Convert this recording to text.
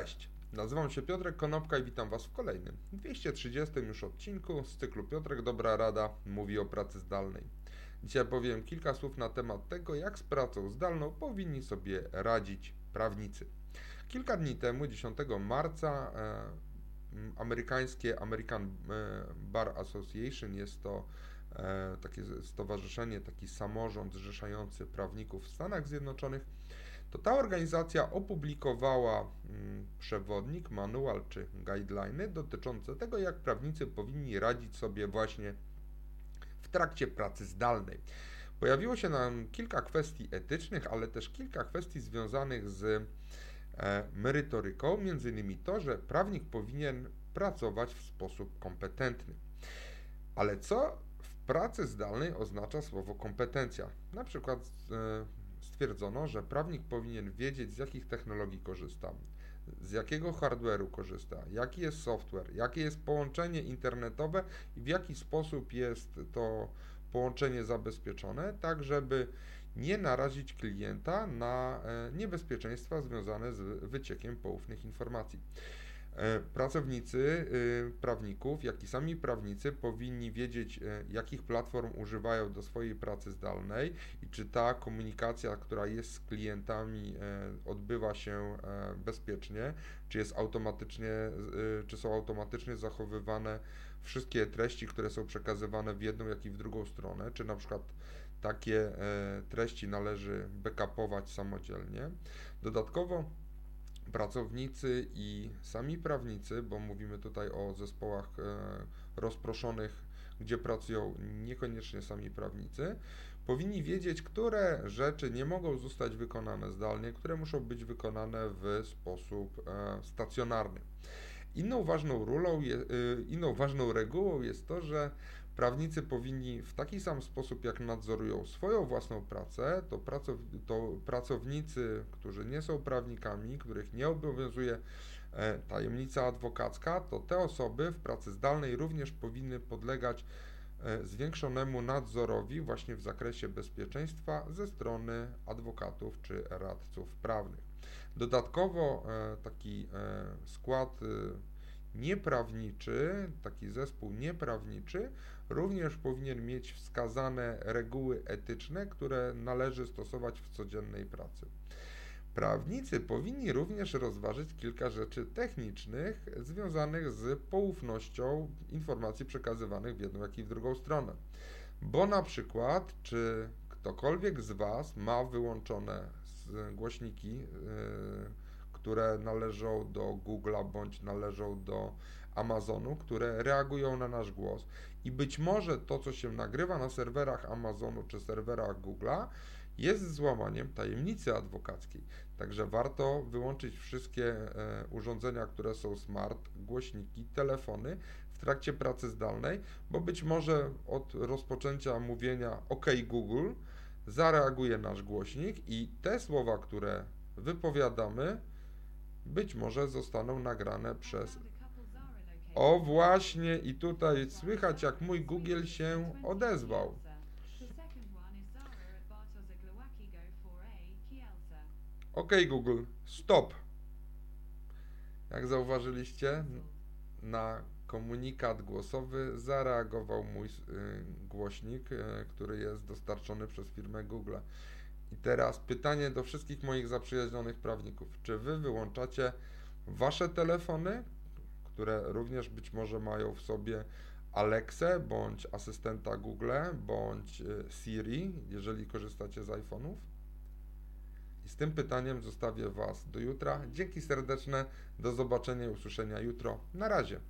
Cześć, nazywam się Piotrek Konopka i witam Was w kolejnym, 230 już odcinku z cyklu Piotrek Dobra Rada mówi o pracy zdalnej. Dzisiaj powiem kilka słów na temat tego, jak z pracą zdalną powinni sobie radzić prawnicy. Kilka dni temu, 10 marca, e, amerykańskie American e, Bar Association jest to e, takie stowarzyszenie, taki samorząd zrzeszający prawników w Stanach Zjednoczonych to ta organizacja opublikowała mm, przewodnik, manual czy guideliny dotyczące tego, jak prawnicy powinni radzić sobie właśnie w trakcie pracy zdalnej. Pojawiło się nam kilka kwestii etycznych, ale też kilka kwestii związanych z e, merytoryką, między innymi to, że prawnik powinien pracować w sposób kompetentny. Ale co w pracy zdalnej oznacza słowo kompetencja? Na przykład e, stwierdzono, że prawnik powinien wiedzieć, z jakich technologii korzysta, z jakiego hardware'u korzysta, jaki jest software, jakie jest połączenie internetowe i w jaki sposób jest to połączenie zabezpieczone, tak żeby nie narazić klienta na e, niebezpieczeństwa związane z wyciekiem poufnych informacji. E, pracownicy y, prawników, jak i sami prawnicy powinni wiedzieć, e, jakich platform używają do swojej pracy zdalnej i czy ta komunikacja, która jest z klientami, e, odbywa się bezpiecznie, czy jest automatycznie, czy są automatycznie zachowywane wszystkie treści, które są przekazywane w jedną, jak i w drugą stronę, czy na przykład takie treści należy backupować samodzielnie. Dodatkowo pracownicy i sami prawnicy, bo mówimy tutaj o zespołach e, rozproszonych, gdzie pracują niekoniecznie sami prawnicy, powinni wiedzieć, które rzeczy nie mogą zostać wykonane zdalnie, które muszą być wykonane w sposób e, stacjonarny. Inną ważną rolą, e, inną ważną regułą jest to, że Prawnicy powinni w taki sam sposób, jak nadzorują swoją własną pracę, to, pracow to pracownicy, którzy nie są prawnikami, których nie obowiązuje e, tajemnica adwokacka, to te osoby w pracy zdalnej również powinny podlegać e, zwiększonemu nadzorowi właśnie w zakresie bezpieczeństwa ze strony adwokatów czy radców prawnych. Dodatkowo e, taki skład nieprawniczy, taki zespół nieprawniczy również powinien mieć wskazane reguły etyczne, które należy stosować w codziennej pracy. Prawnicy powinni również rozważyć kilka rzeczy technicznych związanych z poufnością informacji przekazywanych w jedną, jak i w drugą stronę. Bo na przykład, czy ktokolwiek z Was ma wyłączone głośniki, yy, które należą do Google'a bądź należą do Amazonu, które reagują na nasz głos. I być może to, co się nagrywa na serwerach Amazonu czy serwerach Google'a, jest złamaniem tajemnicy adwokackiej. Także warto wyłączyć wszystkie e, urządzenia, które są smart, głośniki, telefony w trakcie pracy zdalnej, bo być może od rozpoczęcia mówienia OK Google zareaguje nasz głośnik i te słowa, które wypowiadamy, być może zostaną nagrane przez. O właśnie, i tutaj słychać, jak mój Google się odezwał. OK, Google, stop. Jak zauważyliście, na komunikat głosowy zareagował mój y, głośnik, y, który jest dostarczony przez firmę Google. I teraz pytanie do wszystkich moich zaprzyjaźnionych prawników. Czy wy wyłączacie wasze telefony, które również być może mają w sobie Alexę bądź asystenta Google bądź y, Siri, jeżeli korzystacie z iPhone'ów? I z tym pytaniem zostawię Was do jutra. Dzięki serdeczne, do zobaczenia i usłyszenia jutro. Na razie.